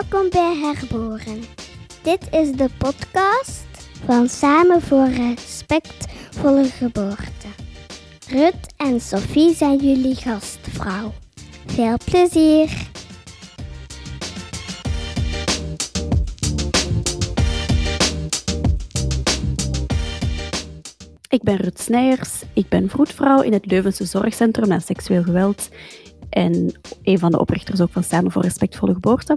Welkom bij Herboren. Dit is de podcast van Samen voor Respectvolle Geboorte. Rut en Sophie zijn jullie gastvrouw. Veel plezier! Ik ben Rut Snijers. Ik ben vroedvrouw in het Leuvense Zorgcentrum naar Seksueel Geweld. En een van de oprichters ook van Samen voor Respectvolle Geboorte.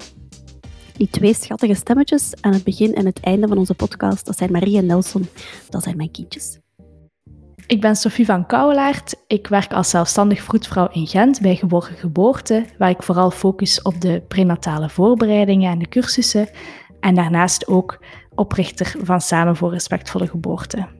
Die twee schattige stemmetjes aan het begin en het einde van onze podcast, dat zijn Marie en Nelson. Dat zijn mijn kindjes. Ik ben Sophie van Kouwelaert. Ik werk als zelfstandig vroedvrouw in Gent bij Geborgen Geboorte, waar ik vooral focus op de prenatale voorbereidingen en de cursussen. En daarnaast ook oprichter van Samen voor Respectvolle Geboorte.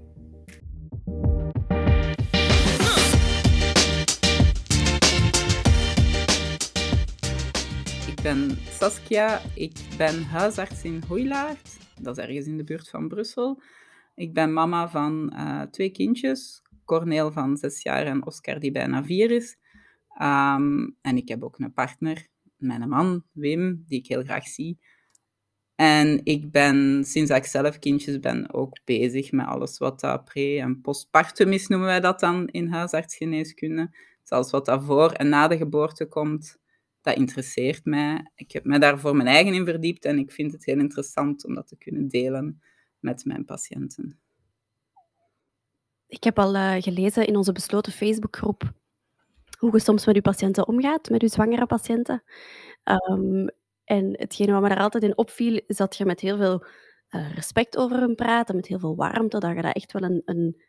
Ben Saskia, ik ben huisarts in Hoeilaard, dat is ergens in de buurt van Brussel. Ik ben mama van uh, twee kindjes, Corneel van zes jaar en Oscar die bijna vier is. Um, en ik heb ook een partner, mijn man Wim, die ik heel graag zie. En ik ben, sinds ik zelf kindjes ben, ook bezig met alles wat dat pre- en postpartum is, noemen wij dat dan in huisartsgeneeskunde. Alles wat dat voor en na de geboorte komt, dat interesseert mij. Ik heb mij daar voor mijn eigen in verdiept en ik vind het heel interessant om dat te kunnen delen met mijn patiënten. Ik heb al uh, gelezen in onze besloten Facebookgroep hoe je soms met je patiënten omgaat, met je zwangere patiënten. Um, en hetgene wat me daar altijd in opviel, is dat je met heel veel uh, respect over hem praat en met heel veel warmte, dat je dat echt wel een, een,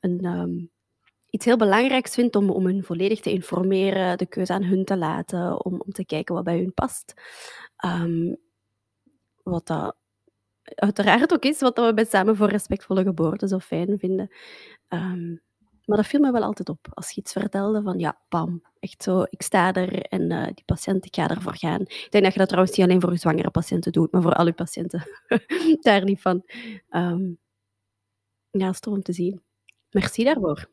een um, iets heel belangrijks vindt om, om hun volledig te informeren, de keuze aan hun te laten, om, om te kijken wat bij hun past. Um, wat dat uiteraard ook is wat we bij Samen voor Respectvolle Geboorte zo fijn vinden. Um, maar dat viel me wel altijd op. Als je iets vertelde van ja, bam, echt zo, ik sta er en uh, die patiënt, ik ga ervoor gaan. Ik denk dat je dat trouwens niet alleen voor je zwangere patiënten doet, maar voor al je patiënten. Daar niet van. Um, ja, is om te zien. Merci daarvoor.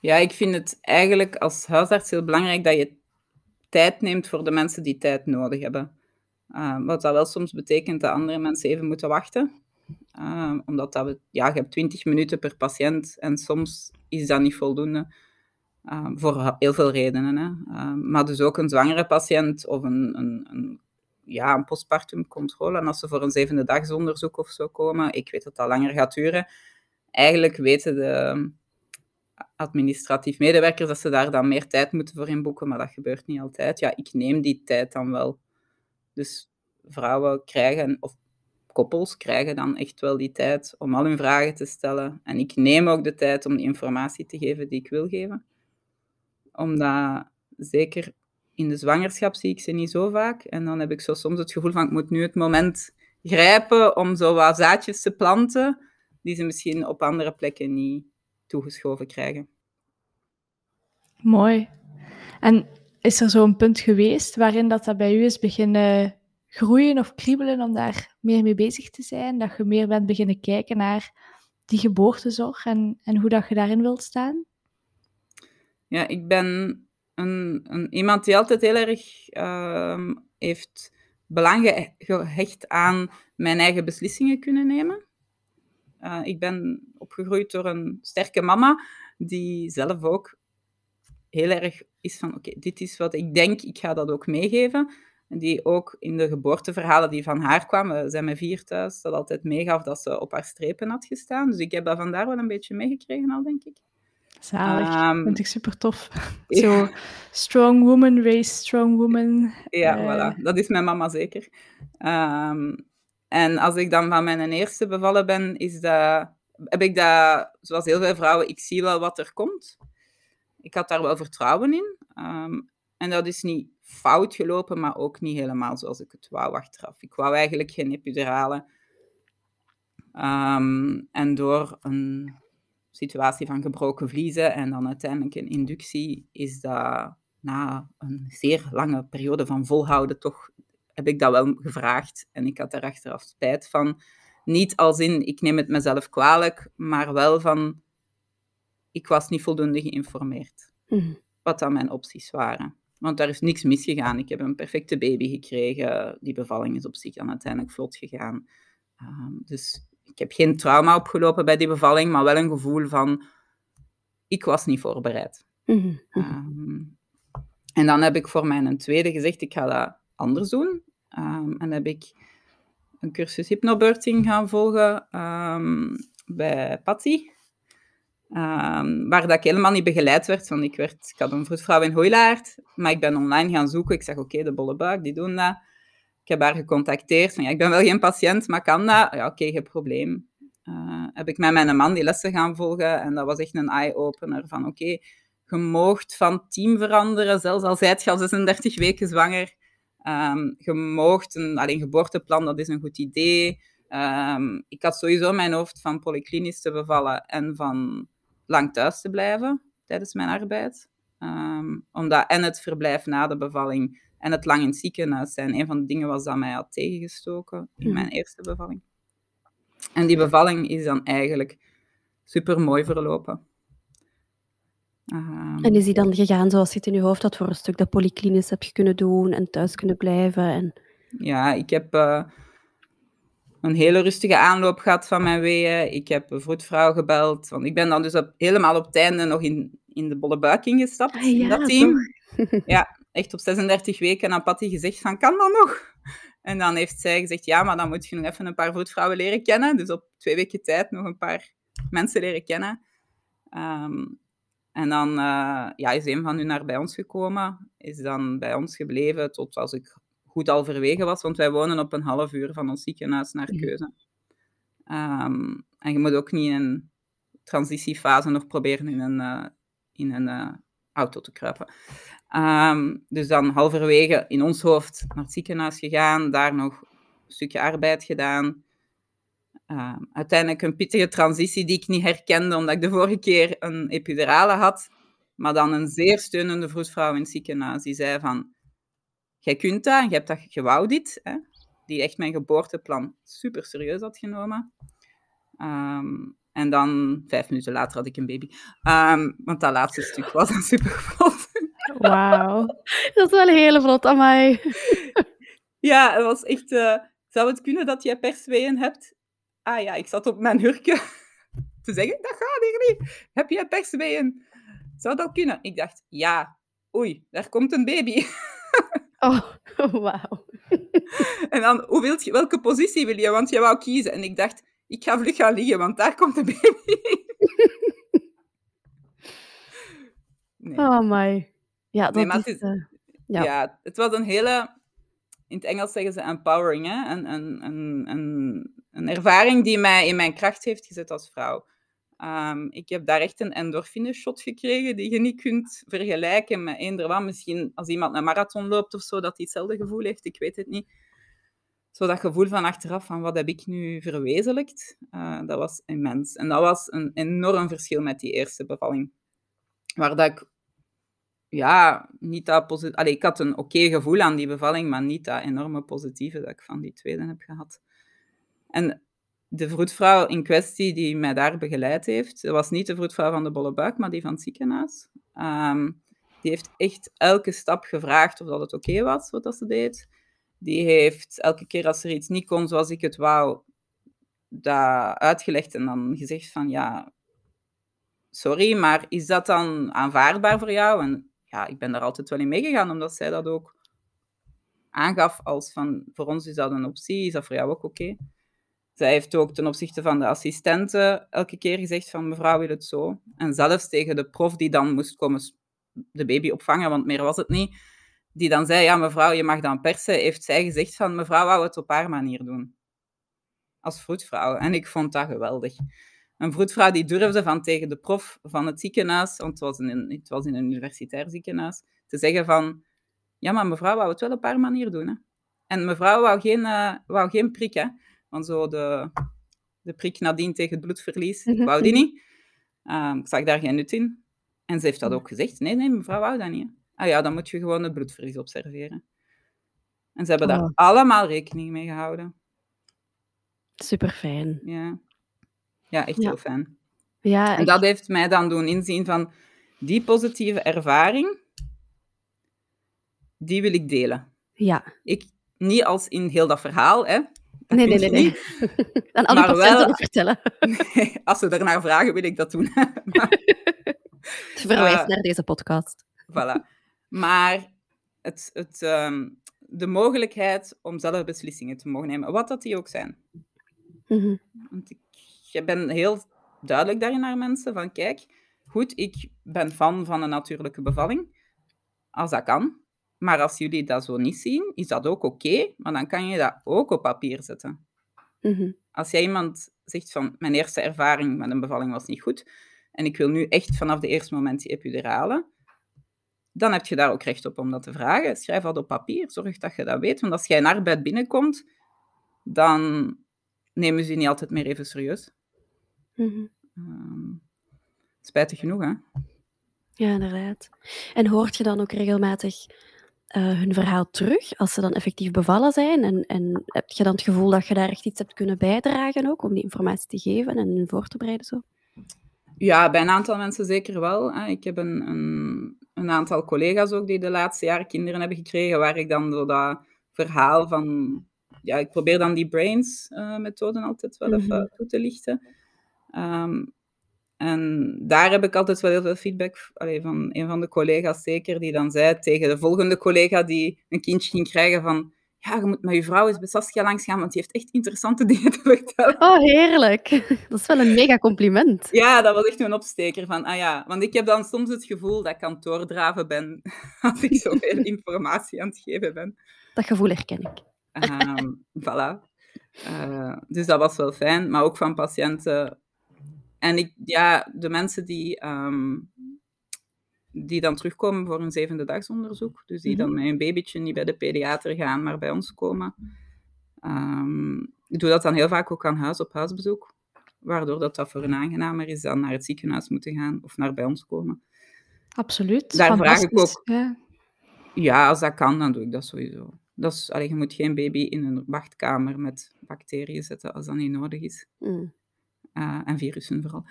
Ja, ik vind het eigenlijk als huisarts heel belangrijk dat je tijd neemt voor de mensen die tijd nodig hebben. Uh, wat dat wel soms betekent dat andere mensen even moeten wachten. Uh, omdat dat we, ja, je hebt 20 minuten per patiënt en soms is dat niet voldoende. Uh, voor heel veel redenen. Hè. Maar dus ook een zwangere patiënt of een, een, een, ja, een postpartumcontrole. En als ze voor een zevende dagsonderzoek of zo komen, ik weet dat dat langer gaat duren. Eigenlijk weten de administratief medewerkers dat ze daar dan meer tijd moeten voor inboeken, maar dat gebeurt niet altijd. Ja, ik neem die tijd dan wel. Dus vrouwen krijgen, of koppels krijgen dan echt wel die tijd om al hun vragen te stellen. En ik neem ook de tijd om die informatie te geven die ik wil geven. Omdat, zeker in de zwangerschap zie ik ze niet zo vaak. En dan heb ik zo soms het gevoel van, ik moet nu het moment grijpen om zo wat zaadjes te planten, die ze misschien op andere plekken niet toegeschoven krijgen. Mooi. En is er zo'n punt geweest waarin dat, dat bij u is beginnen groeien of kriebelen om daar meer mee bezig te zijn? Dat je meer bent beginnen kijken naar die geboortezorg en, en hoe dat je daarin wilt staan? Ja, ik ben een, een iemand die altijd heel erg uh, heeft belang gehecht aan mijn eigen beslissingen kunnen nemen. Uh, ik ben opgegroeid door een sterke mama die zelf ook heel erg is van, oké, okay, dit is wat ik denk, ik ga dat ook meegeven. En die ook in de geboorteverhalen die van haar kwamen, we zijn met vier thuis, dat altijd meegaf dat ze op haar strepen had gestaan. Dus ik heb dat vandaar wel een beetje meegekregen al, denk ik. Zalig, um, vind ik super tof. Ja. Zo, strong woman, race strong woman. Ja, uh... voilà. Dat is mijn mama zeker. Um, en als ik dan van mijn eerste bevallen ben, is dat, heb ik dat, zoals heel veel vrouwen, ik zie wel wat er komt. Ik had daar wel vertrouwen in. Um, en dat is niet fout gelopen, maar ook niet helemaal zoals ik het wou achteraf. Ik wou eigenlijk geen epidurale. Um, en door een situatie van gebroken vliezen en dan uiteindelijk een inductie, is dat na een zeer lange periode van volhouden toch heb ik dat wel gevraagd. En ik had er achteraf spijt van. Niet als in, ik neem het mezelf kwalijk, maar wel van, ik was niet voldoende geïnformeerd. Mm. Wat dan mijn opties waren. Want daar is niks misgegaan. Ik heb een perfecte baby gekregen. Die bevalling is op zich dan uiteindelijk vlot gegaan. Ehm, dus ik heb geen trauma opgelopen bij die bevalling, maar wel een gevoel van... Ik was niet voorbereid. Mhm. Ehm, en dan heb ik voor mijn tweede gezegd, ik ga dat anders doen. Ehm, en heb ik een cursus hypnobirthing gaan volgen ehm, bij Patty. Ehm, waar dat ik helemaal niet begeleid werd, want ik, werd, ik had een vroedvrouw in Hooilaard, maar ik ben online gaan zoeken. Ik zeg, oké, de bolle buik, die doen dat. Ik heb haar gecontacteerd, van, ja, ik ben wel geen patiënt, maar kan dat? Ja, oké, geen probleem. Uh, heb ik met mijn man die lessen gaan volgen en dat was echt een eye-opener van, oké, je moogt van team veranderen, zelfs al zijt je al 36 weken zwanger. Um, je moogt een alleen geboorteplan, dat is een goed idee. Um, ik had sowieso mijn hoofd van polyklinisch te bevallen en van lang thuis te blijven tijdens mijn arbeid. Um, omdat en het verblijf na de bevalling en het lang in het ziekenhuis zijn een van de dingen was dat mij had tegengestoken in mijn eerste bevalling. En die bevalling is dan eigenlijk super mooi verlopen. Um, en is die dan gegaan zoals je het in je hoofd had voor een stuk dat polyklinisch heb je kunnen doen en thuis kunnen blijven? En... Ja, ik heb uh, een hele rustige aanloop gehad van mijn weeën. Ik heb een vroedvrouw gebeld, want ik ben dan dus op, helemaal op het einde nog in, in de bolle buik ingestapt, ah, ja, in dat team. ja, echt op 36 weken aan Patty gezegd van, kan dat nog? En dan heeft zij gezegd, ja, maar dan moet je nog even een paar vroedvrouwen leren kennen. Dus op twee weken tijd nog een paar mensen leren kennen. Um, en dan uh, ja, is een van hun naar bij ons gekomen, is dan bij ons gebleven tot als ik goed al verwegen was, want wij wonen op een half uur van ons ziekenhuis naar keuze. Um, en je moet ook niet in een transitiefase nog proberen in een, uh, in een uh, auto te kruipen. Um, dus dan halverwege in ons hoofd naar het ziekenhuis gegaan, daar nog een stukje arbeid gedaan. Uh, uiteindelijk een pittige transitie die ik niet herkende, omdat ik de vorige keer een epidurale had. Maar dan een zeer steunende vroedvrouw in het ziekenhuis, die zei van... Jij kunt dat, je hebt dat, je wou dit. Hè? Die echt mijn geboorteplan super serieus had genomen. Um, en dan, vijf minuten later, had ik een baby. Um, want dat laatste stuk was dan super vlot. Wauw. Dat is wel een hele vlot, amai. ja, het was echt... Uh, zou het kunnen dat jij persweeën hebt? Ah ja, ik zat op mijn hurken te zeggen, dat gaat hier niet. Heb jij persweeën? Zou dat kunnen? Ik dacht, ja. Oei, daar komt een baby. Oh, wauw. En dan, hoe wilt je, welke positie wil je? Want je wou kiezen. En ik dacht, ik ga vlug gaan liggen, want daar komt de baby. Nee. Oh my. Ja, dat nee, is, uh, ja. ja. het was een hele... In het Engels zeggen ze empowering, hè? Een, een, een, een een ervaring die mij in mijn kracht heeft gezet als vrouw. Um, ik heb daar echt een endorfine-shot gekregen die je niet kunt vergelijken met eender wat. Misschien als iemand een marathon loopt of zo, dat hij hetzelfde gevoel heeft, ik weet het niet. Zo dat gevoel van achteraf, van wat heb ik nu verwezenlijkt, uh, dat was immens. En dat was een enorm verschil met die eerste bevalling. Waar dat ik, ja, niet dat positief... ik had een oké gevoel aan die bevalling, maar niet dat enorme positieve dat ik van die tweede heb gehad. En de vroedvrouw in kwestie die mij daar begeleid heeft, dat was niet de vroedvrouw van de bolle buik, maar die van het ziekenhuis. Um, die heeft echt elke stap gevraagd of dat het oké was wat dat ze deed. Die heeft elke keer als er iets niet kon zoals ik het wou, dat uitgelegd en dan gezegd van ja, sorry, maar is dat dan aanvaardbaar voor jou? En ja, ik ben daar altijd wel in meegegaan, omdat zij dat ook aangaf als van voor ons is dat een optie, is dat voor jou ook oké? Zij heeft ook ten opzichte van de assistenten elke keer gezegd van mevrouw wil het zo. En zelfs tegen de prof die dan moest komen de baby opvangen, want meer was het niet, die dan zei, ja mevrouw, je mag dan persen, heeft zij gezegd van mevrouw wou het op haar manier doen. Als vroedvrouw. En ik vond dat geweldig. Een vroedvrouw die durfde van tegen de prof van het ziekenhuis, want het was in, het was in een universitair ziekenhuis, te zeggen van, ja maar mevrouw wou het wel op haar manier doen. Hè. En mevrouw wou geen, uh, wou geen prik, hè. Want zo de, de prik nadien tegen het bloedverlies, ik mhm, wou die mhm. niet. Um, ik zag daar geen nut in. En ze heeft dat ook gezegd. Nee, nee, mevrouw wou dat niet. Ah ja, dan moet je gewoon het bloedverlies observeren. En ze hebben daar oh. allemaal rekening mee gehouden. Super fijn. Ja. Ja, echt heel fijn. Ja, en dat heeft mij dan doen inzien van die positieve ervaring die wil ik delen. Ja. Ik, niet als in heel dat verhaal, hè. Nee, nee, nee. nee. Aan alle Maar patiënten wel- vertellen. Nee, als ze ernaar vragen, wil ik dat doen. maar, Verwijs Eh, naar deze podcast. voilà. maar het, het, ehm, de mogelijkheid om zelf beslissingen te mogen nemen, wat dat die ook zijn. Mhm. Want ik, ik ben heel duidelijk daarin naar mensen van kijk, goed, ik ben fan van een natuurlijke bevalling, als dat kan. Maar als jullie dat zo niet zien, is dat ook oké, maar dan kan je dat ook op papier zetten. Mhm. Als jij iemand zegt van mijn eerste ervaring met een bevalling was niet goed en ik wil nu echt vanaf de eerste moment die epidurale, dan heb je daar ook recht op om dat te vragen. Schrijf dat op papier, zorg dat je dat weet. Want als jij in arbeid binnenkomt, dan nemen ze je niet altijd meer even serieus. Mhm. Ehm, spijtig genoeg, hè? Ja, inderdaad. En hoort je dan ook regelmatig eh, hun verhaal terug als ze dan effectief bevallen zijn? En, en heb je dan het gevoel dat je daar echt iets hebt kunnen bijdragen ook om die informatie te geven en hun voor te bereiden? Zo? Ja, bij een aantal mensen zeker wel. Hè. Ik heb een, een, een aantal collega's ook die de laatste jaren kinderen hebben gekregen, waar ik dan zo dat verhaal van... Ja, ik probeer dan die brains-methoden altijd wel Mhm. even toe te lichten. Ehm, en daar heb ik altijd wel heel veel feedback allee, van een van de collega's zeker, die dan zei tegen de volgende collega die een kindje ging krijgen van ja, je moet met je vrouw eens bij Saskia langs gaan, want die heeft echt interessante dingen te vertellen. Oh, heerlijk. Dat is wel een mega compliment. Ja, dat was echt een opsteker van, ah ja, want ik heb dan soms het gevoel dat ik aan het doordraven ben als ik zoveel informatie aan het geven ben. Dat gevoel herken ik. Ehm voilà. Eh, dus dat was wel fijn, maar ook van patiënten. En ik, ja, de mensen die, ehm, die dan terugkomen voor een zevende dagsonderzoek, dus die dan met een babytje niet bij de pediater gaan, maar bij ons komen. Ehm, ik doe dat dan heel vaak ook aan huis op huisbezoek, waardoor dat, dat voor hen aangenamer is dan naar het ziekenhuis moeten gaan of naar bij ons komen. Absoluut. Daar vraag ik ook- Ja. Ja, als dat kan, dan doe ik dat sowieso. Dat is, allee, je moet geen baby in een wachtkamer met bacteriën zetten als dat niet nodig is. Mm. Eh, en virussen vooral.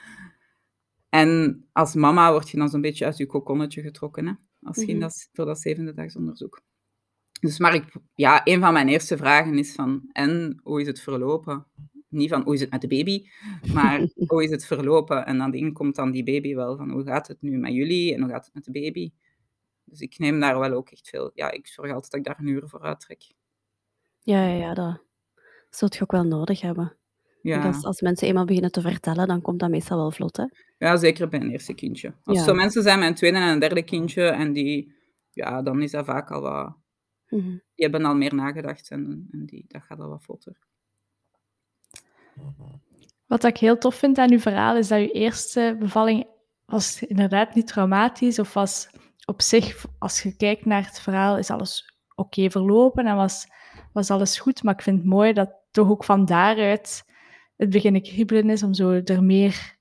En als mama word je dan zo'n beetje uit je kokonnetje getrokken, hè? Als Mhm. dat, voor dat zevende dagsonderzoek. Dus maar ik, ja, een van mijn eerste vragen is van, en hoe is het verlopen? Niet van, hoe is het met de baby? Maar, hoe is het verlopen? En dan in komt dan die baby wel van, hoe gaat het nu met jullie? En hoe gaat het met de baby? Dus ik neem daar wel ook echt veel... Ja, ik zorg altijd dat ik daar een uur voor uittrek. Ja, ja, ja, dat zult je ook wel nodig hebben. Ja. Want Als, als mensen eenmaal beginnen te vertellen, dan komt dat meestal wel vlot, hè? Ja, zeker bij een eerste kindje. Als Ja. zo mensen zijn met een tweede en een derde kindje en die, ja, dan is dat vaak al wat, Mhm. die hebben al meer nagedacht en, en die, dat gaat al wat vlotter. Wat ik heel tof vind aan uw verhaal is dat uw eerste bevalling was inderdaad niet traumatisch of was op zich, als je kijkt naar het verhaal, is alles oké verlopen en was, was alles goed. Maar ik vind het mooi dat toch ook van daaruit het beginnen kriebelen is om zo er meer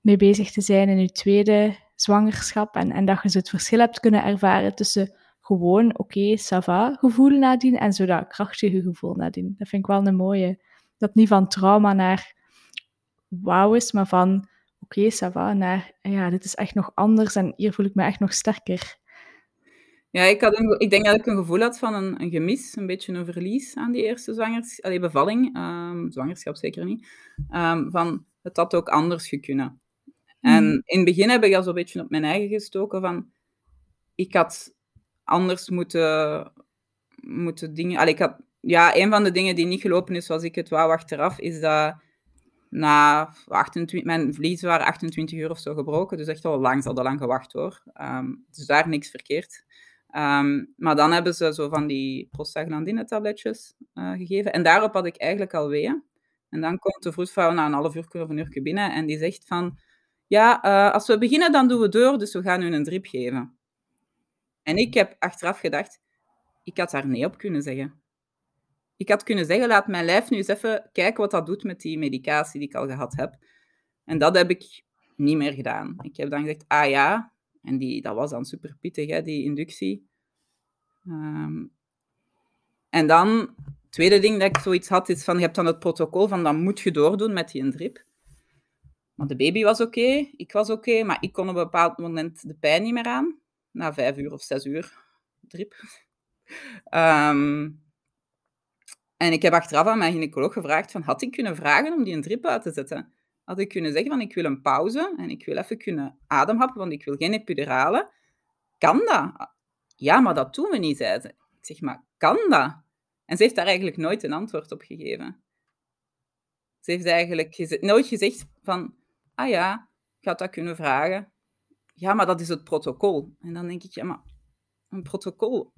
mee bezig te zijn in je tweede zwangerschap en, en dat je het verschil hebt kunnen ervaren tussen gewoon oké, ça va gevoel nadien en zo dat krachtige gevoel nadien. Dat vind ik wel een mooie. Dat niet van trauma naar wauw is, maar van oké, ça va, naar ja, dit is echt nog anders en hier voel ik me echt nog sterker. Ja, ik, had een, ik denk dat ik een gevoel had van een, een gemis, een beetje een verlies aan die eerste zwangerschap, allee, bevalling, ehm, zwangerschap zeker niet, Ehm, van het had ook anders gekunnen. En in het begin heb ik dat zo'n beetje op mijn eigen gestoken van, ik had anders moeten, moeten dingen, allee, ik had, ja, een van de dingen die niet gelopen is zoals ik het wou achteraf, is dat na 28, mijn vliezen waren 28 uur of zo gebroken, dus echt al lang, ze hadden lang gewacht hoor. Ehm, dus daar niks verkeerd. Ehm, maar dan hebben ze zo van die prostaglandine-tabletjes eh, gegeven. En daarop had ik eigenlijk al weeën. En dan komt de vroedvrouw na een half uur of een uur binnen en die zegt van... Ja, eh, als we beginnen, dan doen we door, dus we gaan u een drip geven. En ik heb achteraf gedacht, ik had daar nee op kunnen zeggen. Ik had kunnen zeggen, laat mijn lijf nu eens even kijken wat dat doet met die medicatie die ik al gehad heb. En dat heb ik niet meer gedaan. Ik heb dan gezegd, ah ja, en die, dat was dan super pittig, hè, die inductie. Ehm, en dan, het tweede ding dat ik zoiets had, is van, je hebt dan het protocol van, dan moet je doordoen met die drip. Maar de baby was oké, ik was oké, maar ik kon op een bepaald moment de pijn niet meer aan. Na vijf uur of zes uur drip. Ehm, en ik heb achteraf aan mijn gynaecoloog gevraagd van, had ik kunnen vragen om die een drip uit te zetten? Had ik kunnen zeggen van, ik wil een pauze en ik wil even kunnen ademhappen, want ik wil geen epidurale. Kan dat? Ja, maar dat doen we niet, zei ze. Ik zeg, maar kan dat? En ze heeft daar eigenlijk nooit een antwoord op gegeven. Ze heeft eigenlijk nooit gezegd van, ah ja, ik had dat kunnen vragen. Ja, maar dat is het protocol. En dan denk ik, ja, maar een protocol.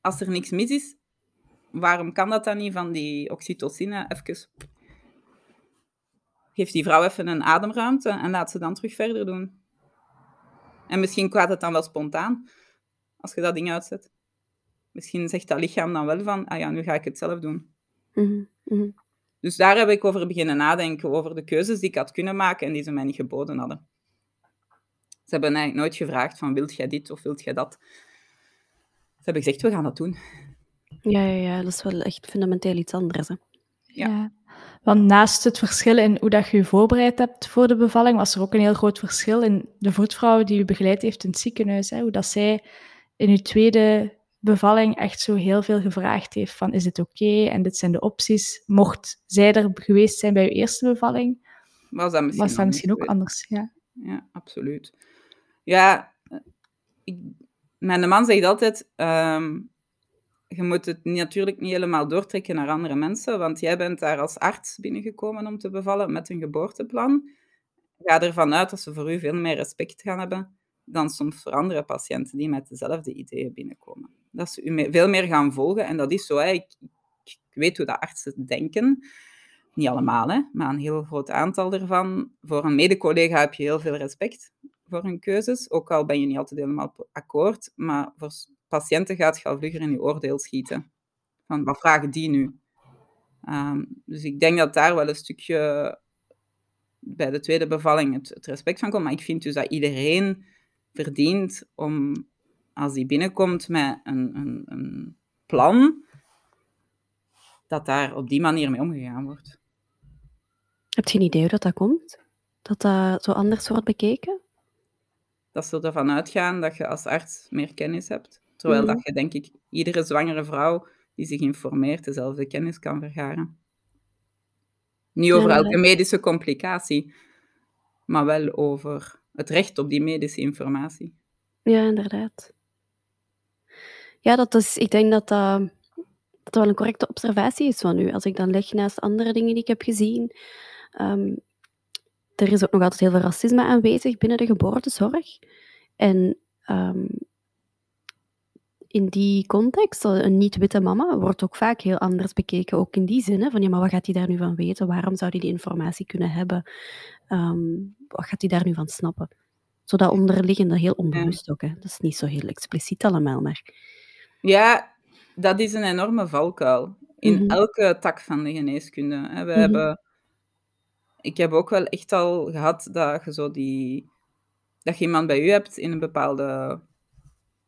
Als er niks mis is, waarom kan dat dan niet van die oxytocine even... Geef die vrouw even een ademruimte en laat ze dan terug verder doen. En misschien kwaad het dan wel spontaan, als je dat ding uitzet. Misschien zegt dat lichaam dan wel van, ah ja, nu ga ik het zelf doen. Mhm, mhm. Dus daar heb ik over beginnen nadenken, over de keuzes die ik had kunnen maken en die ze mij niet geboden hadden. Ze hebben eigenlijk nooit gevraagd van, wilt jij dit of wilt jij dat? Ze hebben gezegd, we gaan dat doen. Ja, ja, ja, dat is wel echt fundamenteel iets anders. Hè? Ja. Want naast het verschil in hoe dat je je voorbereid hebt voor de bevalling, was er ook een heel groot verschil in de voetvrouw die u begeleid heeft in het ziekenhuis. Hè? Hoe dat zij in uw tweede bevalling echt zo heel veel gevraagd heeft van is het oké en dit zijn de opties. Mocht zij er geweest zijn bij uw eerste bevalling, was dat misschien, was dat misschien ook anders. Ja. ja, absoluut. Ja, ik, mijn man zegt altijd, ehm, je moet het natuurlijk niet helemaal doortrekken naar andere mensen, want jij bent daar als arts binnengekomen om te bevallen met een geboorteplan. Ga ervan uit dat ze voor u veel meer respect gaan hebben dan soms voor andere patiënten die met dezelfde ideeën binnenkomen. Dat ze u veel meer gaan volgen, en dat is zo. Ik, ik weet hoe dat artsen denken. Niet allemaal, hè, maar een heel groot aantal ervan. Voor een mede-collega heb je heel veel respect voor hun keuzes, ook al ben je niet altijd helemaal akkoord. Maar voor patiënten gaat je al vlugger in je oordeel schieten. Van, wat vragen die nu? Ehm, dus ik denk dat daar wel een stukje bij de tweede bevalling het, het, respect van komt. Maar ik vind dus dat iedereen verdient om, als die binnenkomt met een, een, een plan, dat daar op die manier mee omgegaan wordt. Heb je een idee hoe dat, dat komt? Dat dat zo anders wordt bekeken? Dat ze ervan uitgaan dat je als arts meer kennis hebt. Terwijl dat mhm. je, denk ik, iedere zwangere vrouw die zich informeert, dezelfde kennis kan vergaren. Niet over elke medische complicatie, maar wel over het recht op die medische informatie. Ja, inderdaad. Ja, dat is, ik denk dat dat, dat wel een correcte observatie is van u. Als ik dan leg naast andere dingen die ik heb gezien. Um, er is ook nog altijd heel veel racisme aanwezig binnen de geboortezorg. En um, in die context, een niet-witte mama, wordt ook vaak heel anders bekeken. Ook in die zin, hè, van ja, maar wat gaat hij daar nu van weten? Waarom zou hij die informatie kunnen hebben? Um, wat gaat hij daar nu van snappen? Zo dat onderliggende, heel onbewust ook. Hè. Dat is niet zo heel expliciet allemaal, maar... Ja, dat is een enorme valkuil. In mhm. elke tak van de geneeskunde. Hè. We mhm. hebben... Ik heb ook wel echt al gehad dat je zo die... Dat je iemand bij u hebt in een bepaalde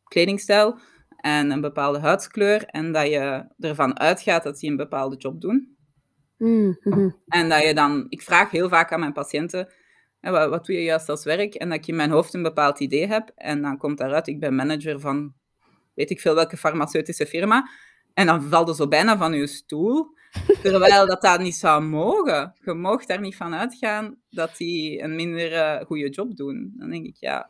kledingstijl en een bepaalde huidskleur en dat je ervan uitgaat dat die een bepaalde job doen. Mm-hmm. En dat je dan, ik vraag heel vaak aan mijn patiënten, wat, wat doe je juist als werk? En dat ik in mijn hoofd een bepaald idee heb en dan komt daaruit, ik ben manager van weet ik veel welke farmaceutische firma. En dan valt er zo bijna van je stoel. Terwijl dat dat niet zou mogen. Je mag daar niet van uitgaan dat die een minder uh, goede job doen. Dan denk ik, ja,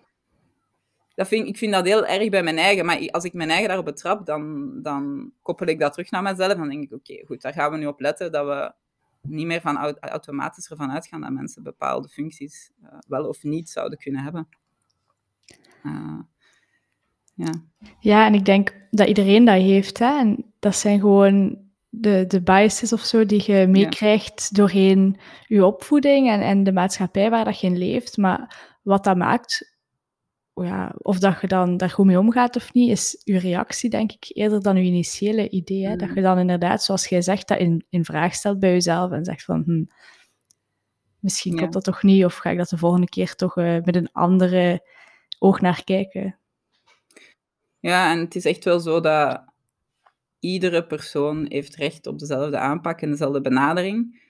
dat vind, ik vind dat heel erg bij mijn eigen. Maar als ik mijn eigen daarop betrap, dan, dan koppel ik dat terug naar mezelf. Dan denk ik, oké, goed, daar gaan we nu op letten dat we niet meer van automatisch ervan uitgaan dat mensen bepaalde functies uh, wel of niet zouden kunnen hebben. Uh, ja. ja, en ik denk dat iedereen dat heeft. Hè? En dat zijn gewoon de, de biases of zo die je meekrijgt ja. doorheen je opvoeding en, en de maatschappij waar dat je in leeft. Maar wat dat maakt ja, of dat je dan daar goed mee omgaat of niet, is je reactie, denk ik, eerder dan je initiële idee. Hè? Dat mm. je dan inderdaad, zoals jij zegt, dat in, in vraag stelt bij jezelf en zegt van, hm, misschien ja. klopt dat toch niet, of ga ik dat de volgende keer toch uh, met een andere oog naar kijken. Ja, en het is echt wel zo dat iedere persoon heeft recht op dezelfde aanpak en dezelfde benadering.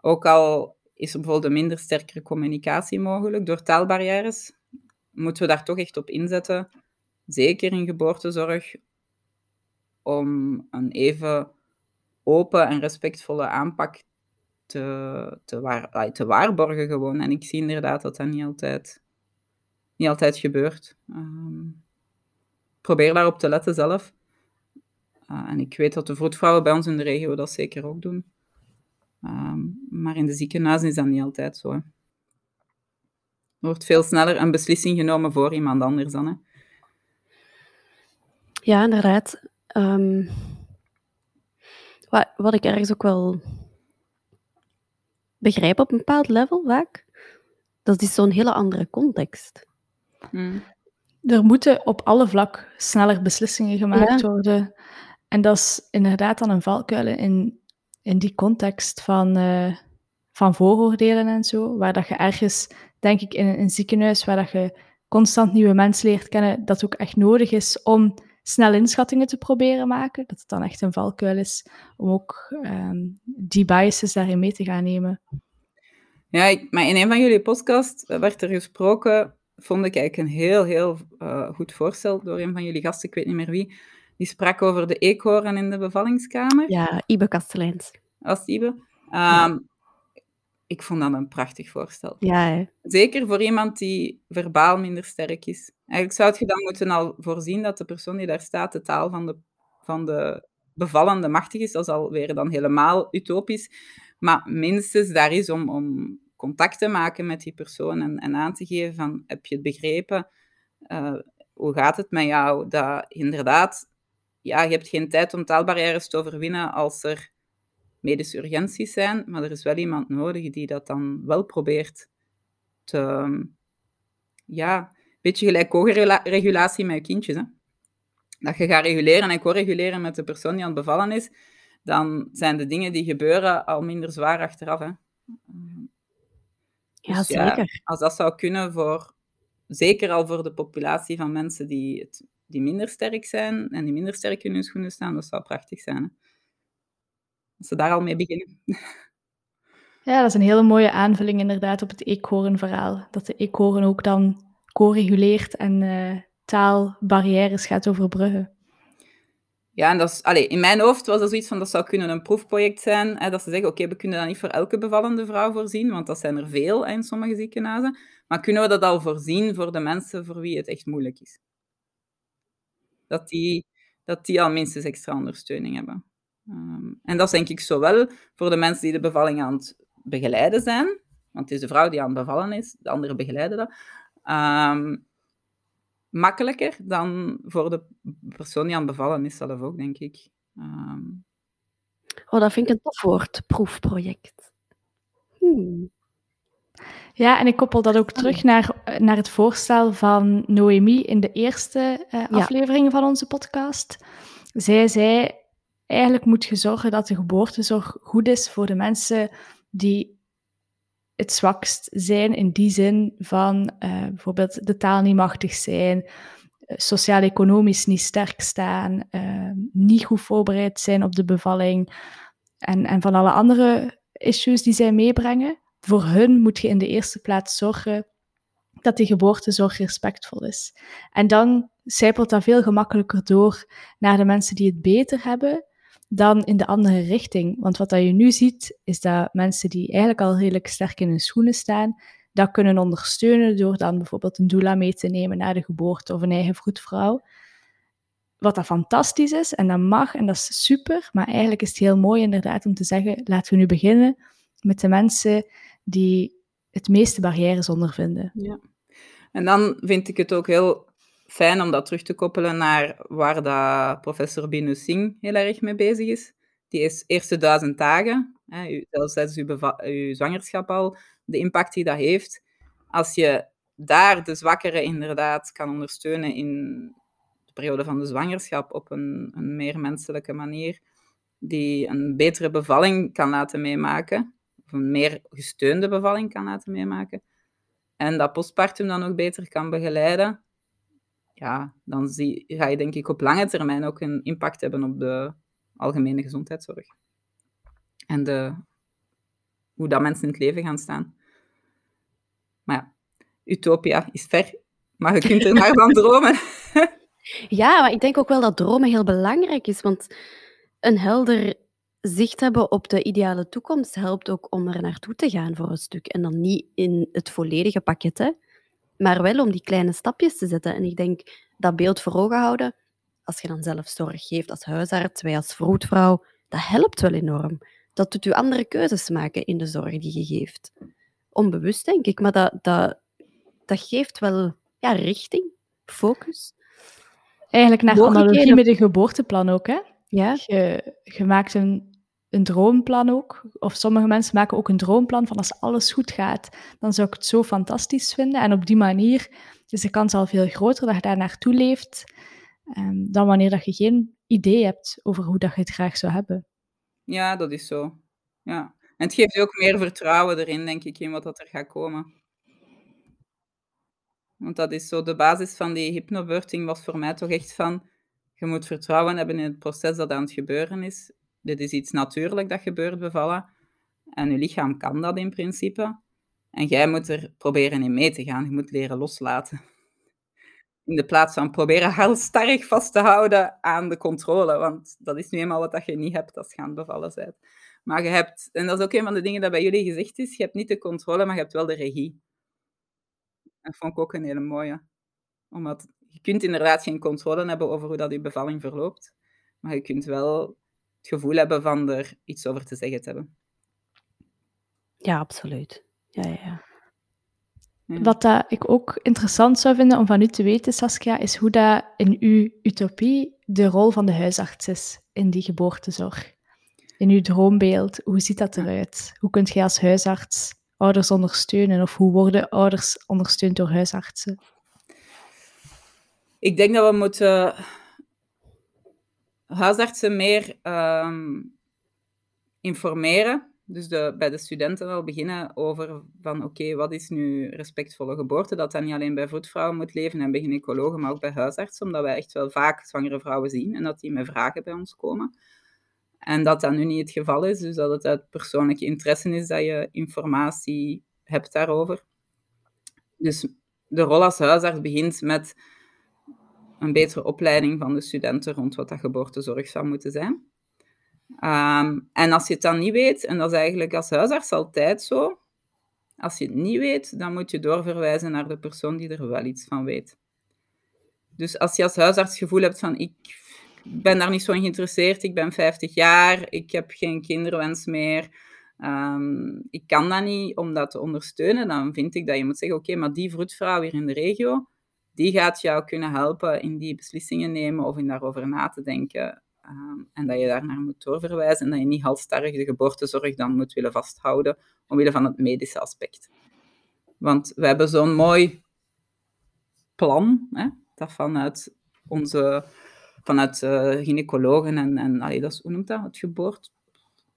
Ook al is er bijvoorbeeld een minder sterkere communicatie mogelijk door taalbarrières, moeten we daar toch echt op inzetten zeker in geboortezorg, om een even open en respectvolle aanpak te, te, waar, te waarborgen gewoon. En ik zie inderdaad dat dat niet altijd, niet altijd gebeurt. Um, probeer daarop te letten zelf. Uh, en ik weet dat de vroedvrouwen bij ons in de regio dat zeker ook doen. Um, maar in de ziekenhuizen is dat niet altijd zo. Hè. Er wordt veel sneller een beslissing genomen voor iemand anders dan. Hè. Ja, inderdaad. Um, wat, wat ik ergens ook wel begrijp op een bepaald level vaak, dat is zo'n hele andere context. Hmm. Er moeten op alle vlak sneller beslissingen gemaakt worden. En dat is inderdaad dan een valkuil in, in die context van, uh, van vooroordelen en zo, waar dat je ergens, denk ik, in een ziekenhuis, waar dat je constant nieuwe mensen leert kennen, dat ook echt nodig is om snel inschattingen te proberen maken. Dat het dan echt een valkuil is om ook um, die biases daarin mee te gaan nemen. Ja, ik, maar in een van jullie podcasts werd er gesproken, vond ik eigenlijk een heel, heel uh, goed voorstel door een van jullie gasten, ik weet niet meer wie. Die sprak over de eekhoorn in de bevallingskamer. Ja, Ibe Kasteleins. Als Ibe. Um, ja ik vond dat een prachtig voorstel. Ja, Zeker voor iemand die verbaal minder sterk is. Eigenlijk zou je dan moeten al voorzien dat de persoon die daar staat de taal van de, van de bevallende machtig is. Dat is alweer dan helemaal utopisch. Maar minstens daar is om, om contact te maken met die persoon en, en aan te geven van, heb je het begrepen? Uh, hoe gaat het met jou? Dat inderdaad, ja, je hebt geen tijd om taalbarrières te overwinnen als er medische urgenties zijn, maar er is wel iemand nodig die dat dan wel probeert te... Ja, een beetje gelijk co-regulatie met je kindjes. Hè? Dat je gaat reguleren en co-reguleren met de persoon die aan het bevallen is, dan zijn de dingen die gebeuren al minder zwaar achteraf. Hè? Ja, dus zeker. als dat zou kunnen voor, zeker al voor de populatie van mensen die, het, die minder sterk zijn en die minder sterk in hun schoenen staan, dat zou prachtig zijn. Hè? Als ze daar al mee beginnen. Ja, dat is een hele mooie aanvulling inderdaad op het eekhoornverhaal. Dat de eekhoorn ook dan co-reguleert en uh, taalbarrières gaat overbruggen. Ja, en dat is, allez, in mijn hoofd was dat zoiets van, dat zou kunnen een proefproject zijn. Hè, dat ze zeggen, oké, we kunnen dat niet voor elke bevallende vrouw voorzien, want dat zijn er veel in sommige ziekenhuizen. Maar kunnen we dat al voorzien voor de mensen voor wie het echt moeilijk is? Dat die, dat die al minstens extra ondersteuning hebben. Ehm, en dat is denk ik zowel voor de mensen die de bevalling aan het begeleiden zijn, want het is de vrouw die aan het bevallen is, de anderen begeleiden dat, ehm, makkelijker dan voor de persoon die aan het bevallen is zelf ook, denk ik. Ehm. Oh, dat vind ik een tof woord, proefproject. Hmm. Ja, en ik koppel dat ook terug naar, naar het voorstel van Noemi in de eerste uh, aflevering van onze podcast. Zij zei, eigenlijk moet je zorgen dat de geboortezorg goed is voor de mensen die het zwakst zijn, in die zin van uh, bijvoorbeeld de taal niet machtig zijn, eh, sociaal-economisch niet sterk staan, uh, niet goed voorbereid zijn op de bevalling en, en van alle andere issues die zij meebrengen. Voor hun moet je in de eerste plaats zorgen dat die geboortezorg respectvol is. En dan zijpelt dat veel gemakkelijker door naar de mensen die het beter hebben dan in de andere richting. Want wat dat je nu ziet, is dat mensen die eigenlijk al redelijk sterk in hun schoenen staan, dat kunnen ondersteunen door dan bijvoorbeeld een doula mee te nemen naar de geboorte of een eigen vroedvrouw. Wat dat fantastisch is en dat mag en dat is super, maar eigenlijk is het heel mooi inderdaad om te zeggen, laten we nu beginnen met de mensen die het meeste barrières ondervinden. Ja. En dan vind ik het ook heel fijn om dat terug te koppelen naar waar dat professor Binu Singh heel erg mee bezig is. Die is eerste duizend dagen, hè, zelfs tijdens uw, uw zwangerschap al, de impact die dat heeft. Als je daar de zwakkeren inderdaad kan ondersteunen in de periode van de zwangerschap op een, een meer menselijke manier, die een betere bevalling kan laten meemaken, of een meer gesteunde bevalling kan laten meemaken, en dat postpartum dan ook beter kan begeleiden, ja, dan zie, ga je denk ik op lange termijn ook een impact hebben op de algemene gezondheidszorg. En de, hoe dat mensen in het leven gaan staan. Maar ja, utopia is ver, maar je kunt er maar van dromen. Ja, maar ik denk ook wel dat dromen heel belangrijk is, want een helder zicht hebben op de ideale toekomst helpt ook om er naartoe te gaan voor een stuk. En dan niet in het volledige pakket, hè, maar wel om die kleine stapjes te zetten. En ik denk dat beeld voor ogen houden, als je dan zelf zorg geeft als huisarts, wij als vroedvrouw, dat helpt wel enorm. Dat doet u andere keuzes maken in de zorg die je geeft. Onbewust, denk ik, maar dat, dat, dat geeft wel ja, richting, focus. Eigenlijk naar analogie met een geboorteplan ook, hè? Ja. Je, je maakt een, een droomplan ook. Of sommige mensen maken ook een droomplan van als alles goed gaat, dan zou ik het zo fantastisch vinden. En op die manier is de kans al veel groter dat je daar naartoe leeft, um, dan wanneer dat je geen idee hebt over hoe dat je het graag zou hebben. Ja, dat is zo. Ja. En het geeft ook meer vertrouwen erin, denk ik, in wat dat er gaat komen. Want dat is zo de basis van die hypnobirthing was voor mij toch echt van je moet vertrouwen hebben in het proces dat aan het gebeuren is. Dit is iets natuurlijk dat gebeurt bevallen. En je lichaam kan dat in principe. En jij moet er proberen in mee te gaan. Je moet leren loslaten. In de plaats van proberen halstarrig vast te houden aan de controle. Want dat is nu eenmaal wat je niet hebt als je aan bevallen bent. Maar je hebt, en dat is ook een van de dingen dat bij jullie gezegd is, je hebt niet de controle, maar je hebt wel de regie. Dat vond ik ook een hele mooie. Omdat je kunt inderdaad geen controle hebben over hoe dat je bevalling verloopt. Maar je kunt wel het gevoel hebben van er iets over te zeggen te hebben. Ja, absoluut. Ja, ja, ja. Wat dat ik ook interessant zou vinden om van u te weten, Saskia, is hoe dat in uw utopie de rol van de huisarts is in die geboortezorg. In uw droombeeld, hoe ziet dat eruit? Hoe kunt jij als huisarts ouders ondersteunen of hoe worden ouders ondersteund door huisartsen? Ik denk dat we moeten huisartsen meer um, informeren. Dus de, bij de studenten al beginnen over van oké, wat is nu respectvolle geboorte? Dat dat niet alleen bij voetvrouwen moet leven en bij gynaecologen, maar ook bij huisartsen, omdat wij echt wel vaak zwangere vrouwen zien en dat die met vragen bij ons komen. En dat dat nu niet het geval is, dus dat het uit persoonlijke interesse is dat je informatie hebt daarover. Dus de rol als huisarts begint met een betere opleiding van de studenten rond wat dat geboortezorg zou moeten zijn. Ehm, en als je het dan niet weet, en dat is eigenlijk als huisarts altijd zo, als je het niet weet, dan moet je doorverwijzen naar de persoon die er wel iets van weet. Dus als je als huisarts het gevoel hebt van ik ben daar niet zo in geïnteresseerd, ik ben 50 jaar, ik heb geen kinderwens meer, ehm, ik kan dat niet om dat te ondersteunen, dan vind ik dat je moet zeggen, oké, maar die vroedvrouw hier in de regio, die gaat jou kunnen helpen in die beslissingen nemen of in daarover na te denken. Ehm, en dat je daar naar moet doorverwijzen en dat je niet halstarrig de geboortezorg dan moet willen vasthouden omwille van het medische aspect. Want we hebben zo'n mooi plan, hè, dat vanuit onze vanuit uh, gynaecologen en, en allee, dat is, hoe noemt dat, het geboort,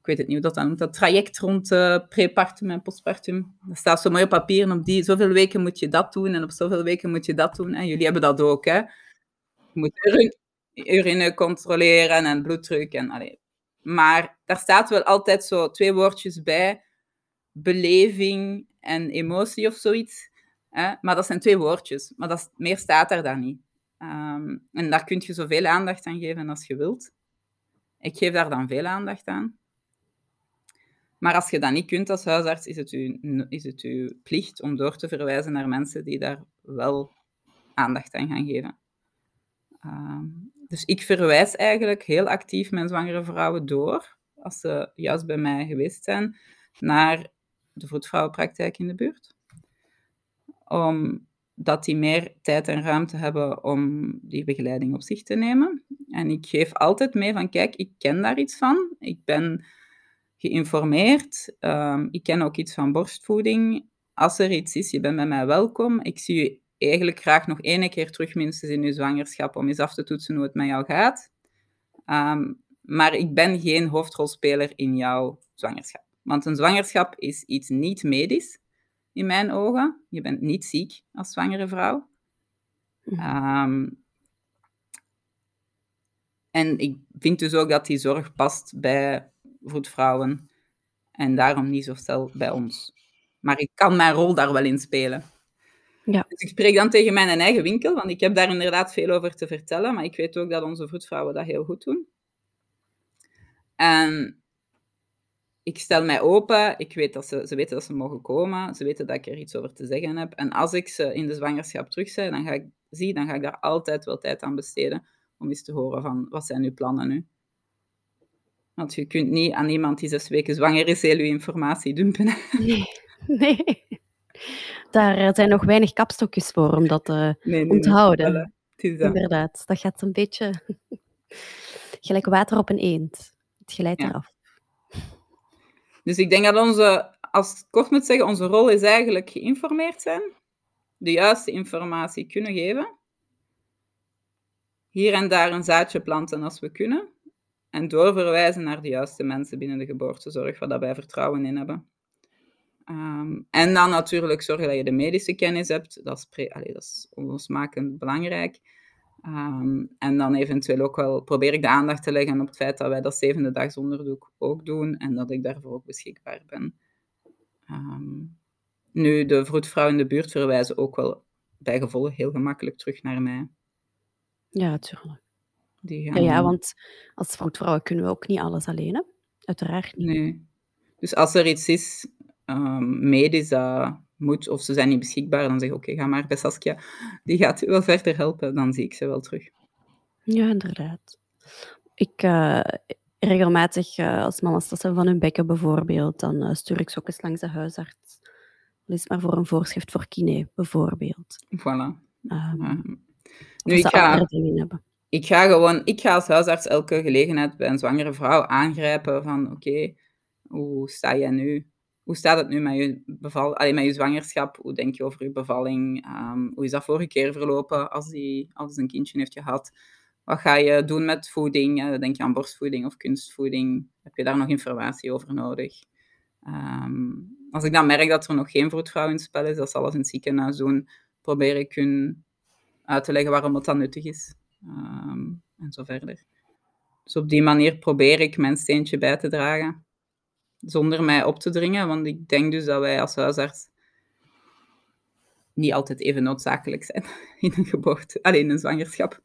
ik weet het niet hoe dat dan noemt, dat traject rond uh, prepartum en postpartum. Dat staat zo mooi op papier. op die zoveel weken moet je dat doen en op zoveel weken moet je dat doen. En jullie hebben dat ook, hè. Je moet urine, controleren en bloeddruk. En, allee. Maar daar staat wel altijd zo twee woordjes bij. Beleving en emotie of zoiets. Hè? Maar dat zijn twee woordjes. Maar dat, meer staat er dan niet. Um, en daar kun je zoveel aandacht aan geven als je wilt. Ik geef daar dan veel aandacht aan. Maar als je dat niet kunt als huisarts, is het, uw, is het uw plicht om door te verwijzen naar mensen die daar wel aandacht aan gaan geven. Ehm, dus ik verwijs eigenlijk heel actief mijn zwangere vrouwen door, als ze juist bij mij geweest zijn, naar de vroedvrouwenpraktijk in de buurt. Omdat die meer tijd en ruimte hebben om die begeleiding op zich te nemen. En ik geef altijd mee van, kijk, ik ken daar iets van. Ik ben geïnformeerd. Um, ik ken ook iets van borstvoeding. Als er iets is, je bent bij mij welkom. Ik zie je eigenlijk graag nog één keer terug, minstens in je zwangerschap, om eens af te toetsen hoe het met jou gaat. Um, maar ik ben geen hoofdrolspeler in jouw zwangerschap. Want een zwangerschap is iets niet medisch, in mijn ogen. Je bent niet ziek als zwangere vrouw. Um, en ik vind dus ook dat die zorg past bij vroedvrouwen en daarom niet zo stel bij ons. Maar ik kan mijn rol daar wel in spelen. Ja. Dus ik spreek dan tegen mijn eigen winkel, want ik heb daar inderdaad veel over te vertellen, maar ik weet ook dat onze vroedvrouwen dat heel goed doen. En ik stel mij open, ik weet dat ze, ze weten dat ze mogen komen, ze weten dat ik er iets over te zeggen heb. En als ik ze in de zwangerschap terugzie, dan ga ik, zie, dan ga ik daar altijd wel tijd aan besteden om eens te horen van, wat zijn uw plannen nu? Want je kunt niet aan iemand die zes weken zwanger is heel je informatie dumpen. Nee, nee. Daar eh, zijn nog weinig kapstokjes voor om dat te Nee, nee, nee. onthouden. Voilà, dat. Inderdaad, dat gaat een beetje gelijk water op een eend. Het glijdt Ja. eraf. Dus ik denk dat onze, als ik kort moet zeggen, onze rol is eigenlijk geïnformeerd zijn, de juiste informatie kunnen geven, hier en daar een zaadje planten als we kunnen, en doorverwijzen naar de juiste mensen binnen de geboortezorg, waar dat wij vertrouwen in hebben. Ehm, en dan natuurlijk zorgen dat je de medische kennis hebt, dat is, pre- dat is onlosmakend belangrijk. Ehm, en dan eventueel ook wel probeer ik de aandacht te leggen op het feit dat wij dat zevende dagsonderzoek ook doen en dat ik daarvoor ook beschikbaar ben. Ehm, nu, de vroedvrouwen in de buurt verwijzen ook wel bij gevolg heel gemakkelijk terug naar mij. Ja, natuurlijk. Die Ja, gaan ja, dan- want als vroedvrouwen kunnen we ook niet alles alleen, hè? Uiteraard niet. Nee. Dus als er iets is, ehm, medisch dat moet, of ze zijn niet beschikbaar, dan zeg ik, oké, ga maar bij Saskia. Die gaat u wel verder helpen, dan zie ik ze wel terug. Ja, inderdaad. Ik eh, regelmatig, eh, als mama's dat zijn van hun bekken bijvoorbeeld, dan eh, stuur ik ze ook eens langs de huisarts. Al is maar voor een voorschrift voor kine, bijvoorbeeld. Voilà. Ehm, nu, ik ga, dingen hebben. Ik ga gewoon, ik ga als huisarts elke gelegenheid bij een zwangere vrouw aangrijpen van, oké, hoe sta jij nu? Hoe staat het nu met je, beval, allee, met je zwangerschap? Hoe denk je over je bevalling? Ehm, hoe is dat vorige keer verlopen als, die, als een kindje heeft gehad? Wat ga je doen met voeding? Eh, denk je aan borstvoeding of kunstvoeding? Heb je daar nog informatie over nodig? Ehm, als ik dan merk dat er nog geen vroedvrouw in het spel is, dat ze alles in het ziekenhuis doen, probeer ik hun uit te leggen waarom het dan nuttig is. Ehm, en zo verder. Dus op die manier probeer ik mijn steentje bij te dragen, zonder mij op te dringen, want ik denk dus dat wij als huisarts niet altijd even noodzakelijk zijn in een geboorte, alleen een zwangerschap.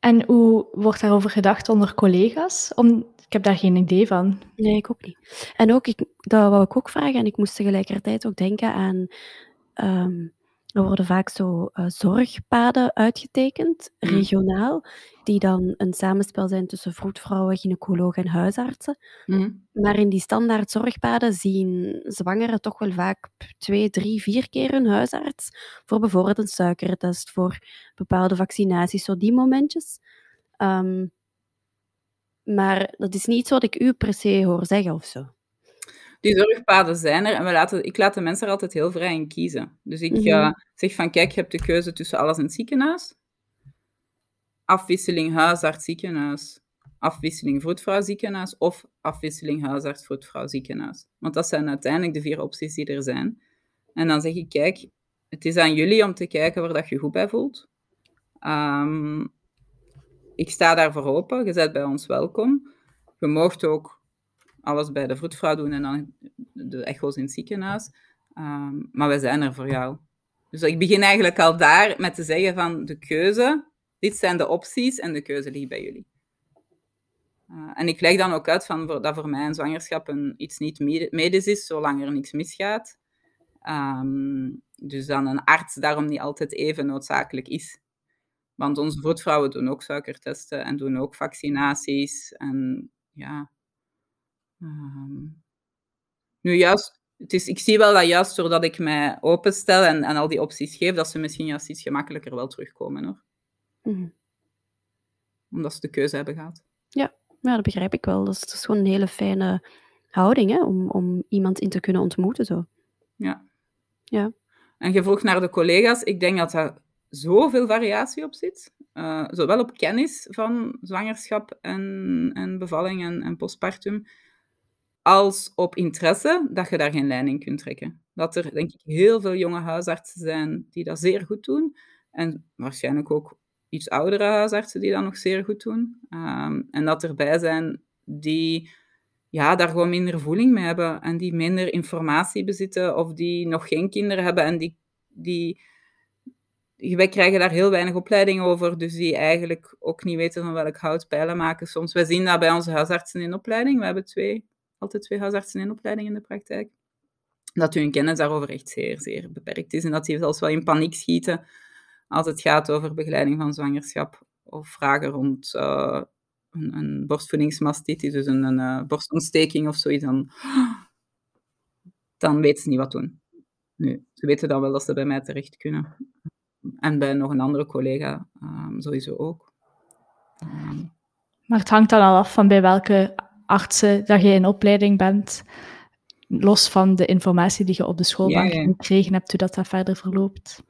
En hoe wordt daarover gedacht onder collega's? Om, ik heb daar geen idee van. Nee, ik ook niet. En ook, ik, dat wou ik ook vragen, en ik moest tegelijkertijd ook denken aan... ehm, er worden vaak zo eh, zorgpaden uitgetekend, Mm. regionaal, die dan een samenspel zijn tussen vroedvrouwen, gynaecologen en huisartsen. Maar in die standaard zorgpaden zien zwangeren toch wel vaak twee, drie, vier keer hun huisarts. Voor bijvoorbeeld een suikertest, voor bepaalde vaccinaties, zo die momentjes. Ehm, maar dat is niet wat ik u per se hoor zeggen of zo. Die zorgpaden zijn er en we laten, ik laat de mensen er altijd heel vrij in kiezen. Dus ik Mhm. zeg van, kijk, je hebt de keuze tussen alles in het ziekenhuis, afwisseling huisarts ziekenhuis, afwisseling vroedvrouw ziekenhuis of afwisseling huisarts vroedvrouw ziekenhuis. Want dat zijn uiteindelijk de vier opties die er zijn. En dan zeg ik, kijk, het is aan jullie om te kijken waar dat je goed bij voelt. Ehm, ik sta daarvoor open, je bent bij ons welkom. Je moogt ook alles bij de vroedvrouw doen en dan de echo's in het ziekenhuis. Ehm, maar wij zijn er voor jou. Dus ik begin eigenlijk al daar met te zeggen van de keuze, dit zijn de opties en de keuze ligt bij jullie. Uh, en ik leg dan ook uit van dat voor mij een zwangerschap een, iets niet medisch is, zolang er niks misgaat. Um, dus dan een arts daarom niet altijd even noodzakelijk is. Want onze vroedvrouwen doen ook suikertesten en doen ook vaccinaties. En ja. Um, nu juist, het is, ik zie wel dat juist doordat ik mij openstel en, en al die opties geef, dat ze misschien juist iets gemakkelijker wel terugkomen hoor. Mm. Omdat ze de keuze hebben gehad. Ja, ja dat begrijp ik wel. Dat is, dat is gewoon een hele fijne houding hè, om, om iemand in te kunnen ontmoeten. Zo. Ja. ja. En je vroeg naar de collega's. Ik denk dat daar zoveel variatie op zit. Uh, zowel op kennis van zwangerschap en, en bevalling en, en postpartum, als op interesse, dat je daar geen lijn in kunt trekken. Dat er, denk ik, heel veel jonge huisartsen zijn die dat zeer goed doen. En waarschijnlijk ook iets oudere huisartsen die dat nog zeer goed doen. Um, en dat erbij zijn die ja, daar gewoon minder voeling mee hebben en die minder informatie bezitten of die nog geen kinderen hebben en die, die wij krijgen daar heel weinig opleiding over, dus die eigenlijk ook niet weten van welk hout pijlen maken soms. Wij zien dat bij onze huisartsen in opleiding. We hebben twee, altijd twee huisartsen in opleiding in de praktijk. Dat hun kennis daarover echt zeer, zeer beperkt is en dat die zelfs wel in paniek schieten als het gaat over begeleiding van zwangerschap of vragen rond uh, een, een borstvoedingsmastitis, dus een, uh, borstontsteking of zoiets, dan, dan weten ze niet wat doen. Nu, ze weten dan wel dat ze bij mij terecht kunnen. En bij nog een andere collega um, sowieso ook. Um, maar het hangt dan al af van bij welke artsen dat je in opleiding bent, los van de informatie die je op de schoolbank ja, ja. gekregen hebt, hoe dat, dat verder verloopt.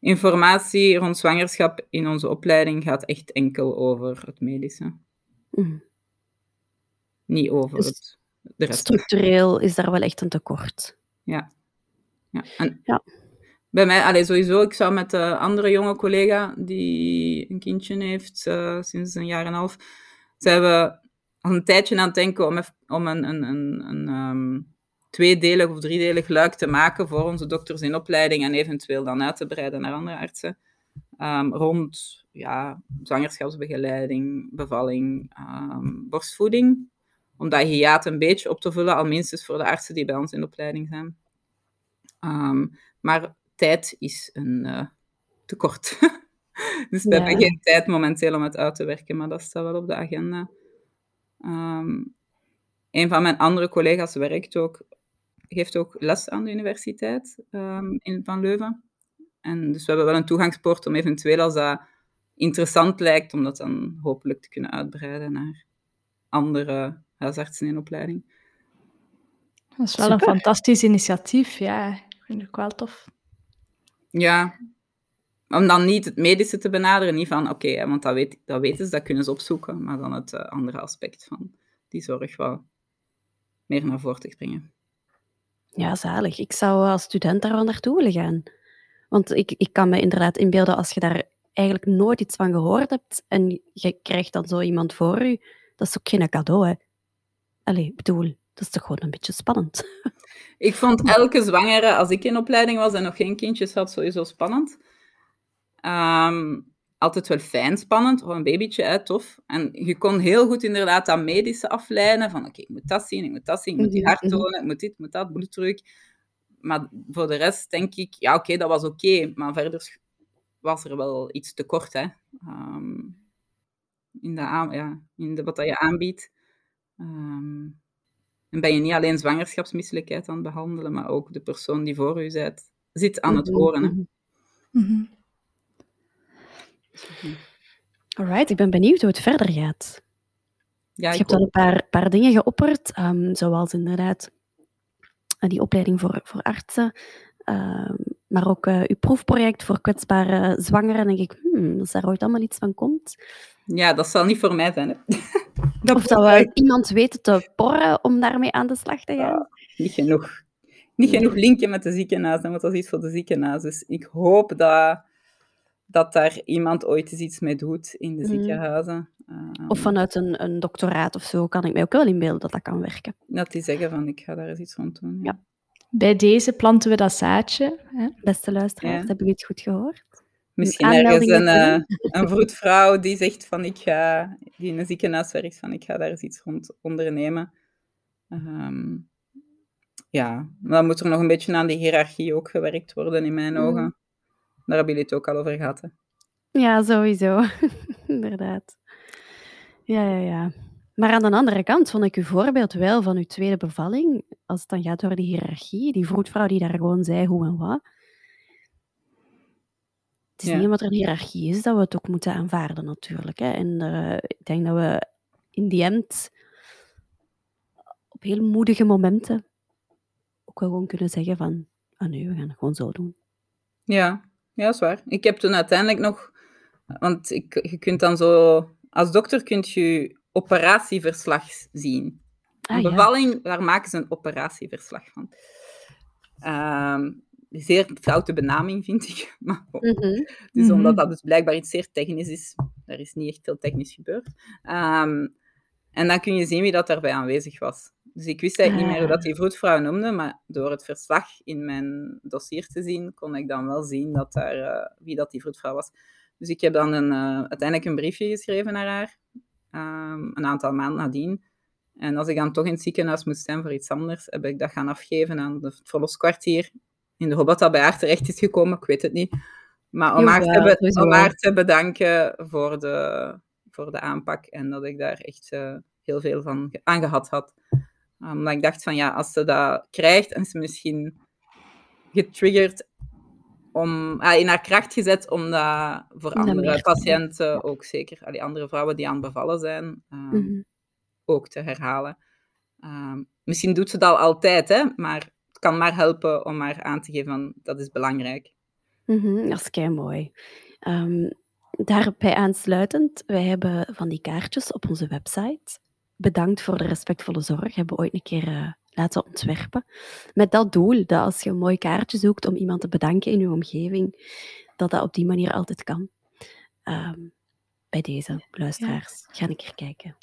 Informatie rond zwangerschap in onze opleiding gaat echt enkel over het medische. Mm. Niet over dus het, de rest. Structureel is daar wel echt een tekort. Ja. Ja. En ja. Bij mij, allez, sowieso, ik zou met de andere jonge collega die een kindje heeft uh, sinds een jaar en een half, zijn we al een tijdje aan het denken om, even, om een, een, een, een um, tweedelig of driedelig luik te maken voor onze dokters in opleiding en eventueel dan uit te breiden naar andere artsen. Um, rond ja, zwangerschapsbegeleiding, bevalling, um, borstvoeding. Om dat hiaat een beetje op te vullen, al minstens voor de artsen die bij ons in opleiding zijn. Um, maar tijd is een uh, tekort. dus we ja. hebben geen tijd momenteel om het uit te werken, maar dat staat wel op de agenda. Um, een van mijn andere collega's werkt ook, geeft ook les aan de universiteit um, in, van Leuven. En dus we hebben wel een toegangspoort om eventueel, als dat interessant lijkt, om dat dan hopelijk te kunnen uitbreiden naar andere huisartsen in opleiding. Dat is wel Super. een fantastisch initiatief, ja. Ik vind het wel tof. Ja, om dan niet het medische te benaderen, niet van oké, okay, want dat, weet, dat weten ze, dat kunnen ze opzoeken, maar dan het uh, andere aspect van die zorg wel meer naar voren te brengen. Ja, zalig. Ik zou als student daar wel naartoe willen gaan. Want ik, ik kan me inderdaad inbeelden, als je daar eigenlijk nooit iets van gehoord hebt en je krijgt dan zo iemand voor je, dat is ook geen cadeau, hè. Allee, bedoel, dat is toch gewoon een beetje spannend. Ik vond elke zwangere, als ik in opleiding was en nog geen kindjes had, sowieso spannend. Um, altijd wel fijn spannend, oh, een babytje, hè, tof. En je kon heel goed inderdaad dat medische afleiden, van oké, okay, ik moet dat zien, ik moet dat zien, ik moet die hart tonen, ik moet dit, ik moet dat, bloeddruk. Maar voor de rest denk ik, ja oké, okay, dat was oké, okay, maar verder was er wel iets tekort, hè. Um, in, de ja, in de, wat dat je aanbiedt. Um, en ben je niet alleen zwangerschapsmisselijkheid aan het behandelen, maar ook de persoon die voor u zit, zit aan het horen. Hè. Mm -hmm. Alright, ik ben benieuwd hoe het verder gaat. Ja, je hebt al een paar, paar dingen geopperd, um, zoals inderdaad uh, die opleiding voor, voor artsen, uh, maar ook uh, uw proefproject voor kwetsbare zwangeren. denk ik, hmm, als daar ooit allemaal iets van komt. Ja, dat zal niet voor mij zijn. Hè. dat of dat we iemand weten te porren om daarmee aan de slag te gaan. Ah, niet genoeg. Niet genoeg linken met de ziekenhuizen, want dat is iets voor de ziekenhuizen. Dus ik hoop dat dat daar iemand ooit eens iets mee doet in de mm. ziekenhuizen. Uh, of vanuit een, een doctoraat of zo, kan ik mij ook wel inbeelden dat dat kan werken. Dat die zeggen van, ik ga daar eens iets rond doen. Ja. Bij deze planten we dat zaadje. Hè? Beste luisteraars, hebben jullie het goed gehoord? Misschien ergens een, uh, een vroedvrouw die zegt van, ik ga, die in een ziekenhuis werkt, van, ik ga daar eens iets rond ondernemen. Um, ja, dan moet er nog een beetje aan die hiërarchie ook gewerkt worden, in mijn mm. ogen. Daar hebben jullie het ook al over gehad. Hè? Ja, sowieso. Inderdaad. Ja, ja, ja. Maar aan de andere kant vond ik uw voorbeeld wel van uw tweede bevalling, als het dan gaat over die hiërarchie, die vroedvrouw die daar gewoon zei hoe en wat. Het is ja. niet omdat er een hiërarchie is dat we het ook moeten aanvaarden, natuurlijk. Hè. En uh, ik denk dat we in die end op heel moedige momenten ook wel gewoon kunnen zeggen van, ah nee, we gaan het gewoon zo doen. Ja, ja, dat is waar. Ik heb toen uiteindelijk nog... Want ik, je kunt dan zo... Als dokter kun je operatieverslag zien. Ah, een bevalling, ja. daar maken ze een operatieverslag van. Um, zeer foute benaming, vind ik. Maar, oh. mm -hmm. Dus omdat mhm. dat dus blijkbaar iets zeer technisch is, er is niet echt veel technisch gebeurd. Um, en dan kun je zien wie dat daarbij aanwezig was. Dus ik wist eigenlijk niet meer hoe dat die vroedvrouw noemde, maar door het verslag in mijn dossier te zien, kon ik dan wel zien dat daar, uh, wie dat die vroedvrouw was. Dus ik heb dan een, uh, uiteindelijk een briefje geschreven naar haar, um, een aantal maanden nadien. En als ik dan toch in het ziekenhuis moest zijn voor iets anders, heb ik dat gaan afgeven aan het verloskwartier. In de hoop dat dat bij haar terecht is gekomen, ik weet het niet. Maar om, haar, te, om haar te bedanken voor de, voor de aanpak en dat ik daar echt uh, heel veel van aan gehad had. Omdat ik dacht van ja, als ze dat krijgt en ze misschien getriggerd om, ah, in haar kracht gezet om dat voor andere patiënten ook zeker, die andere vrouwen die aan bevallen zijn, uh, mm -hmm. ook te herhalen. Uh, misschien doet ze dat al altijd, hè, maar het kan maar helpen om haar aan te geven van dat is belangrijk. Mm -hmm, dat is kei mooi. Um, daarbij aansluitend, wij hebben van die kaartjes op onze website. Bedankt voor de respectvolle zorg, hebben we ooit een keer uh, laten ontwerpen. Met dat doel, dat als je een mooi kaartje zoekt om iemand te bedanken in je omgeving, dat dat op die manier altijd kan. Um, bij deze luisteraars, ja. ga een keer kijken.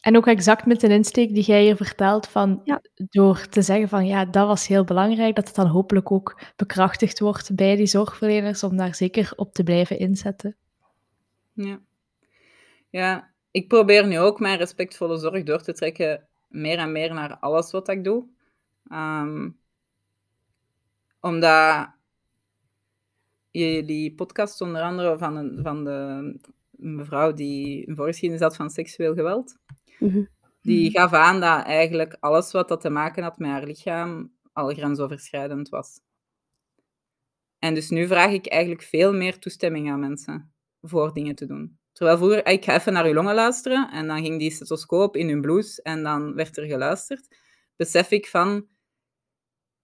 En ook exact met de insteek die jij hier vertelt, van ja. door te zeggen van ja, dat was heel belangrijk, dat het dan hopelijk ook bekrachtigd wordt bij die zorgverleners om daar zeker op te blijven inzetten. Ja. ja, ik probeer nu ook mijn respectvolle zorg door te trekken meer en meer naar alles wat ik doe. Um, omdat jullie podcast onder andere van, een, van de mevrouw die een voorgeschiedenis had van seksueel geweld, mm-hmm. die gaf aan dat eigenlijk alles wat dat te maken had met haar lichaam al grensoverschrijdend was. En dus nu vraag ik eigenlijk veel meer toestemming aan mensen voor dingen te doen. Terwijl vroeger, ik ga even naar uw longen luisteren en dan ging die stethoscoop in hun blouse en dan werd er geluisterd. Besef ik van,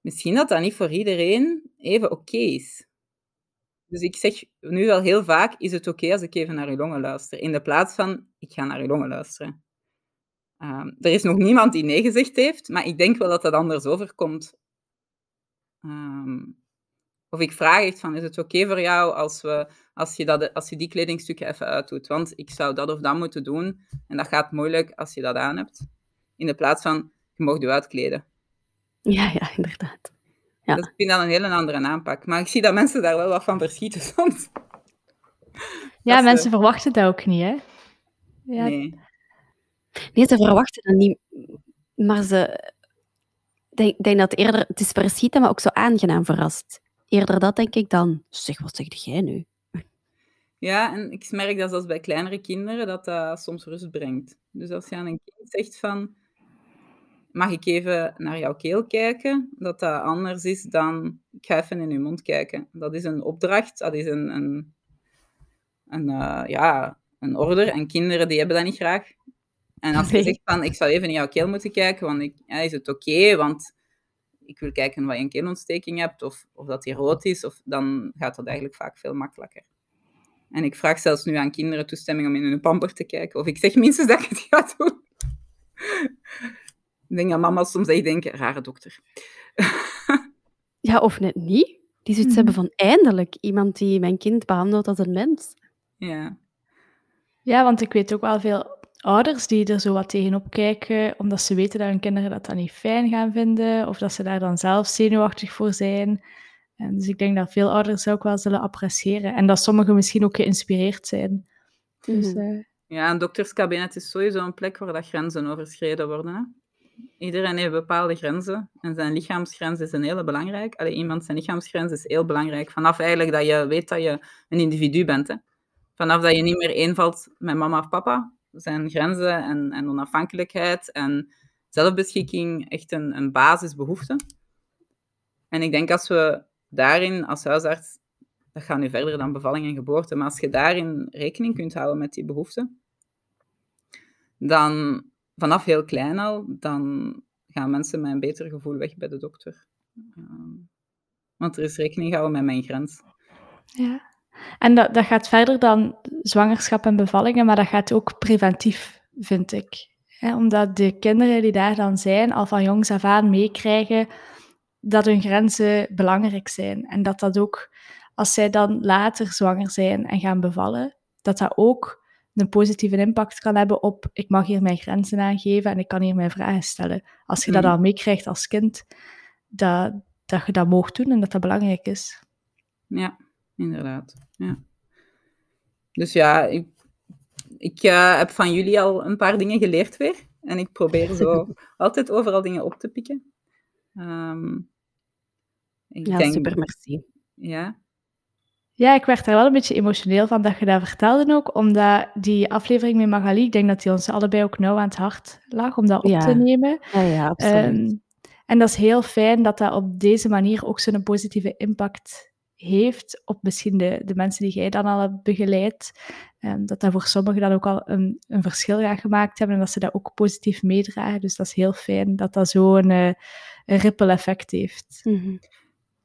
misschien dat dat niet voor iedereen even oké is. Dus ik zeg nu wel heel vaak, is het oké als ik even naar uw longen luister? In de plaats van, ik ga naar uw longen luisteren. Um, er is nog niemand die nee gezegd heeft, maar ik denk wel dat dat anders overkomt. Um, of ik vraag echt van, is het oké okay voor jou als, we, als, je dat, als je die kledingstukken even uitdoet? Want ik zou dat of dat moeten doen. En dat gaat moeilijk als je dat aan hebt. In de plaats van, je mag je uitkleden. Ja, ja, inderdaad. Ja. Dus ik vind dat een hele andere aanpak. Maar ik zie dat mensen daar wel wat van verschieten soms. Ja, dat mensen verwachten dat ook niet, hè? Ja. Nee. Nee, ze verwachten dat niet. Maar ze... Ik denk, denk dat eerder... Het is verschieten, maar ook zo aangenaam verrast eerder dat, denk ik, dan. Zeg, wat zeg jij nu? Ja, en ik merk dat zelfs bij kleinere kinderen dat dat soms rust brengt. Dus als je aan een kind zegt van, mag ik even naar jouw keel kijken, dat dat anders is dan, ik ga even in je mond kijken. Dat is een opdracht, dat is een, een, een uh, ja, een order. En kinderen, die hebben dat niet graag. En als je zegt van, ik zou even in jouw keel moeten kijken, want ik, ja, is het oké, okay, want ik wil kijken wat je een keelontsteking hebt of, of dat die rood is, of, dan gaat dat eigenlijk vaak veel makkelijker. En ik vraag zelfs nu aan kinderen toestemming om in hun pamper te kijken. Of ik zeg minstens dat ik het ga doen. ik denk dat mama soms echt denken, rare dokter. ja, of net niet. Die zoiets hebben van eindelijk iemand die mijn kind behandelt als een mens. Ja. Ja, want ik weet ook wel veel ouders die er zo wat tegenop kijken, omdat ze weten dat hun kinderen dat dan niet fijn gaan vinden, of dat ze daar dan zelf zenuwachtig voor zijn. En dus ik denk dat veel ouders ook wel zullen appreciëren. En dat sommigen misschien ook geïnspireerd zijn. Dus, uh... Ja, een dokterskabinet is sowieso een plek waar dat grenzen overschreden worden. Hè? Iedereen heeft bepaalde grenzen. En zijn lichaamsgrens is een hele belangrijk. Allee, iemand zijn lichaamsgrens is heel belangrijk. Vanaf eigenlijk dat je weet dat je een individu bent. Hè? Vanaf dat je niet meer eenvalt met mama of papa, zijn grenzen en, en onafhankelijkheid en zelfbeschikking echt een, een basisbehoefte. En ik denk als we daarin als huisarts, dat gaat nu verder dan bevalling en geboorte, maar als je daarin rekening kunt houden met die behoeften, dan vanaf heel klein al, dan gaan mensen met een beter gevoel weg bij de dokter. Ehm, want er is rekening gehouden met mijn grens. Ja. En dat, dat gaat verder dan zwangerschap en bevallingen, maar dat gaat ook preventief, vind ik. omdat de kinderen die daar dan zijn, al van jongs af aan meekrijgen dat hun grenzen belangrijk zijn. En dat dat ook, als zij dan later zwanger zijn en gaan bevallen, dat dat ook een positieve impact kan hebben op ik mag hier mijn grenzen aangeven en ik kan hier mijn vragen stellen. Als je dat Mhm. al meekrijgt als kind, dat, dat je dat mag doen en dat dat belangrijk is. Ja, inderdaad. Ja. Dus ja, ik, ik eh, heb van jullie al een paar dingen geleerd weer. En ik probeer zo altijd overal dingen op te pikken. Ehm, ik Ja, denk, super, merci. Ja, Ja, ik werd daar wel een beetje emotioneel van dat je dat vertelde ook, omdat die aflevering met Magali, ik denk dat die ons allebei ook nauw aan het hart lag om dat op Ja. te nemen. Ja, ja, absoluut. Ehm, en dat is heel fijn dat dat op deze manier ook zo'n positieve impact heeft op misschien de, de mensen die jij dan al hebt begeleid. Ehm, dat dat voor sommigen dan ook al een, een verschil gaat gemaakt hebben en dat ze dat ook positief meedragen. Dus dat is heel fijn dat dat zo'n een ripple effect heeft. Mhm.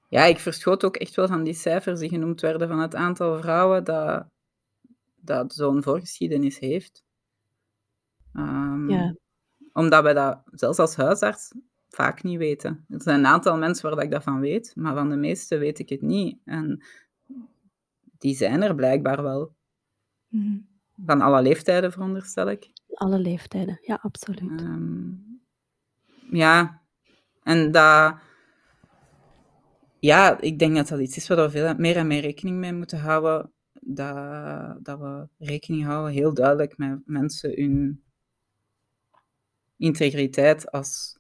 ja, ik verschoot ook echt wel van die cijfers die genoemd werden van het aantal vrouwen dat, dat zo'n voorgeschiedenis heeft. Ehm, Ja. Omdat wij dat zelfs als huisarts vaak niet weten. Er zijn een aantal mensen waar dat ik dat van weet, maar van de meeste weet ik het niet. En die zijn er blijkbaar wel. Mhm. Van alle leeftijden, veronderstel ik. Alle leeftijden, ja, absoluut. Ehm, ja, en dat... Ja, ik denk dat dat iets is waar we veel meer en meer rekening mee moeten houden. Dat, dat we rekening houden, heel duidelijk, met mensen hun integriteit als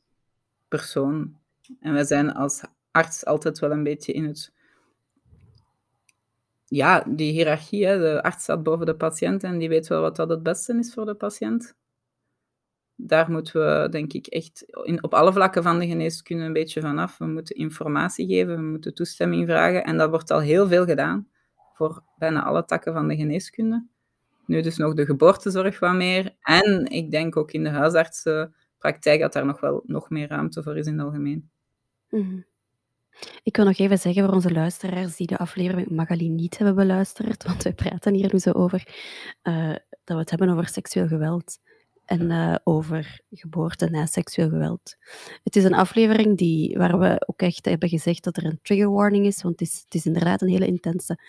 persoon. En wij zijn als arts altijd wel een beetje in het... Ja, die hiërarchie, de arts staat boven de patiënt en die weet wel wat dat het beste is voor de patiënt daar moeten we, denk ik, echt in, op alle vlakken van de geneeskunde een beetje vanaf. We moeten informatie geven, we moeten toestemming vragen. En dat wordt al heel veel gedaan voor bijna alle takken van de geneeskunde. Nu dus nog de geboortezorg wat meer. En ik denk ook in de huisartsenpraktijk dat daar nog wel nog meer ruimte voor is in het algemeen. Mhm. Ik wil nog even zeggen voor onze luisteraars die de aflevering met Magali niet hebben beluisterd, want wij praten hier nu zo over, eh, dat we het hebben over seksueel geweld en eh, over geboorte na seksueel geweld. Het is een aflevering die, waar we ook echt hebben gezegd dat er een trigger warning is, want het is, het is inderdaad een hele intense.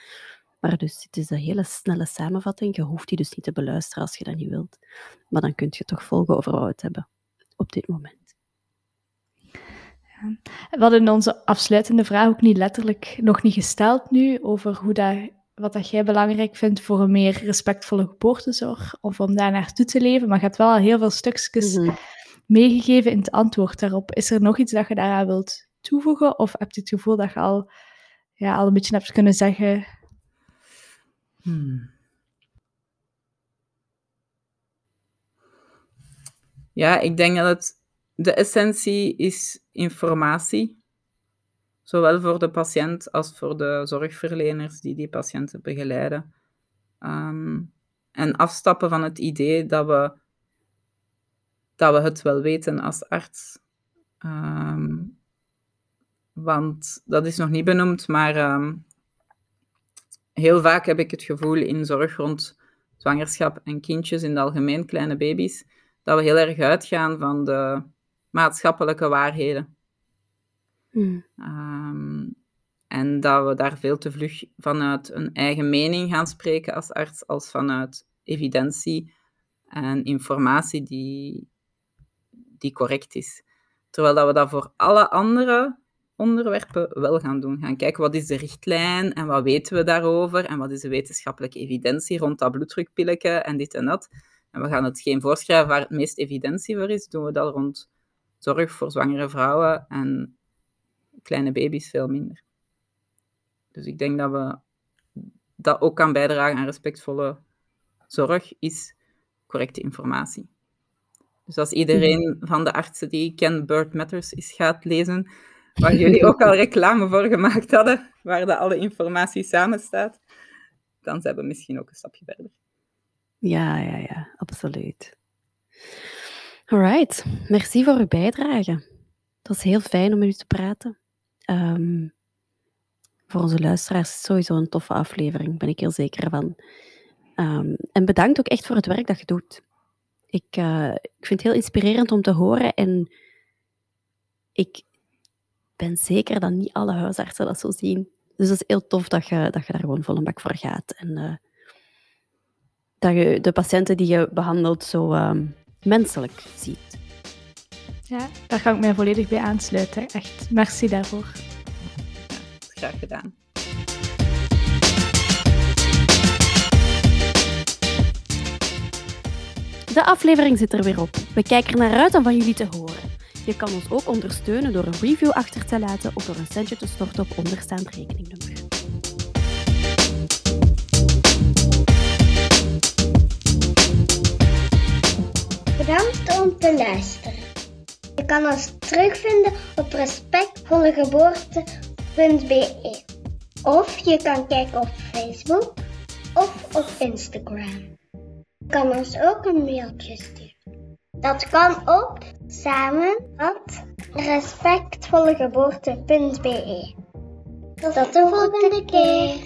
Maar dus, het is een hele snelle samenvatting. Je hoeft die dus niet te beluisteren als je dat niet wilt. Maar dan kun je toch volgen over wat we het hebben op dit moment. We hadden onze afsluitende vraag ook niet letterlijk nog niet gesteld nu, over hoe dat, wat dat jij belangrijk vindt voor een meer respectvolle geboortezorg, of om daar naartoe te leven. Maar je hebt wel al heel veel stukjes Mhm. meegegeven in het antwoord daarop. Is er nog iets dat je daaraan wilt toevoegen, of heb je het gevoel dat je al, ja, al een beetje hebt kunnen zeggen... Hmm. Ja, ik denk dat het, de essentie is informatie. Zowel voor de patiënt als voor de zorgverleners die die patiënten begeleiden. Ehm, en afstappen van het idee dat we, dat we het wel weten als arts. Ehm, want dat is nog niet benoemd, maar ehm, heel vaak heb ik het gevoel in zorg rond zwangerschap en kindjes in het algemeen, kleine baby's, dat we heel erg uitgaan van de maatschappelijke waarheden. Mhm. Ehm, en dat we daar veel te vlug vanuit een eigen mening gaan spreken als arts, als vanuit evidentie en informatie die, die correct is. Terwijl dat we dat voor alle andere onderwerpen wel gaan doen. Gaan kijken wat is de richtlijn en wat weten we daarover en wat is de wetenschappelijke evidentie rond dat bloeddrukpilletje en dit en dat. En we gaan het geen voorschrijven waar het meest evidentie voor is. Doen we dat rond zorg voor zwangere vrouwen en kleine baby's veel minder. Dus ik denk dat we dat ook kan bijdragen aan respectvolle zorg, is correcte informatie. Dus als iedereen van de artsen die ik ken Bird Matters is gaat lezen, waar jullie ook al reclame voor gemaakt hadden, waar dat alle informatie samen staat, dan zijn we misschien ook een stapje verder. Ja, ja, ja, absoluut. Alright, merci voor uw bijdrage. Het was heel fijn om met u te praten. Ehm, voor onze luisteraars is sowieso een toffe aflevering, ben ik heel zeker van. Ehm, en bedankt ook echt voor het werk dat je doet. Ik, eh, ik vind het heel inspirerend om te horen en ik ben zeker dat niet alle huisartsen dat zo zien. Dus het is heel tof dat je, dat je daar gewoon vol een bak voor gaat. En eh, dat je de patiënten die je behandelt zo ehm, menselijk ziet. Ja, daar kan ik mij volledig bij aansluiten. Echt, merci daarvoor. Graag gedaan. De aflevering zit er weer op. We kijken er naar uit om van jullie te horen. Je kan ons ook ondersteunen door een review achter te laten of door een centje te storten op onderstaand rekeningnummer. Bedankt om te luisteren. Je kan ons terugvinden op respectvollegeboorte.be of je kan kijken op Facebook of op Instagram. Je kan ons ook een mailtje sturen. Dat kan op samen@respectvollegeboorte.be. Tot de volgende keer.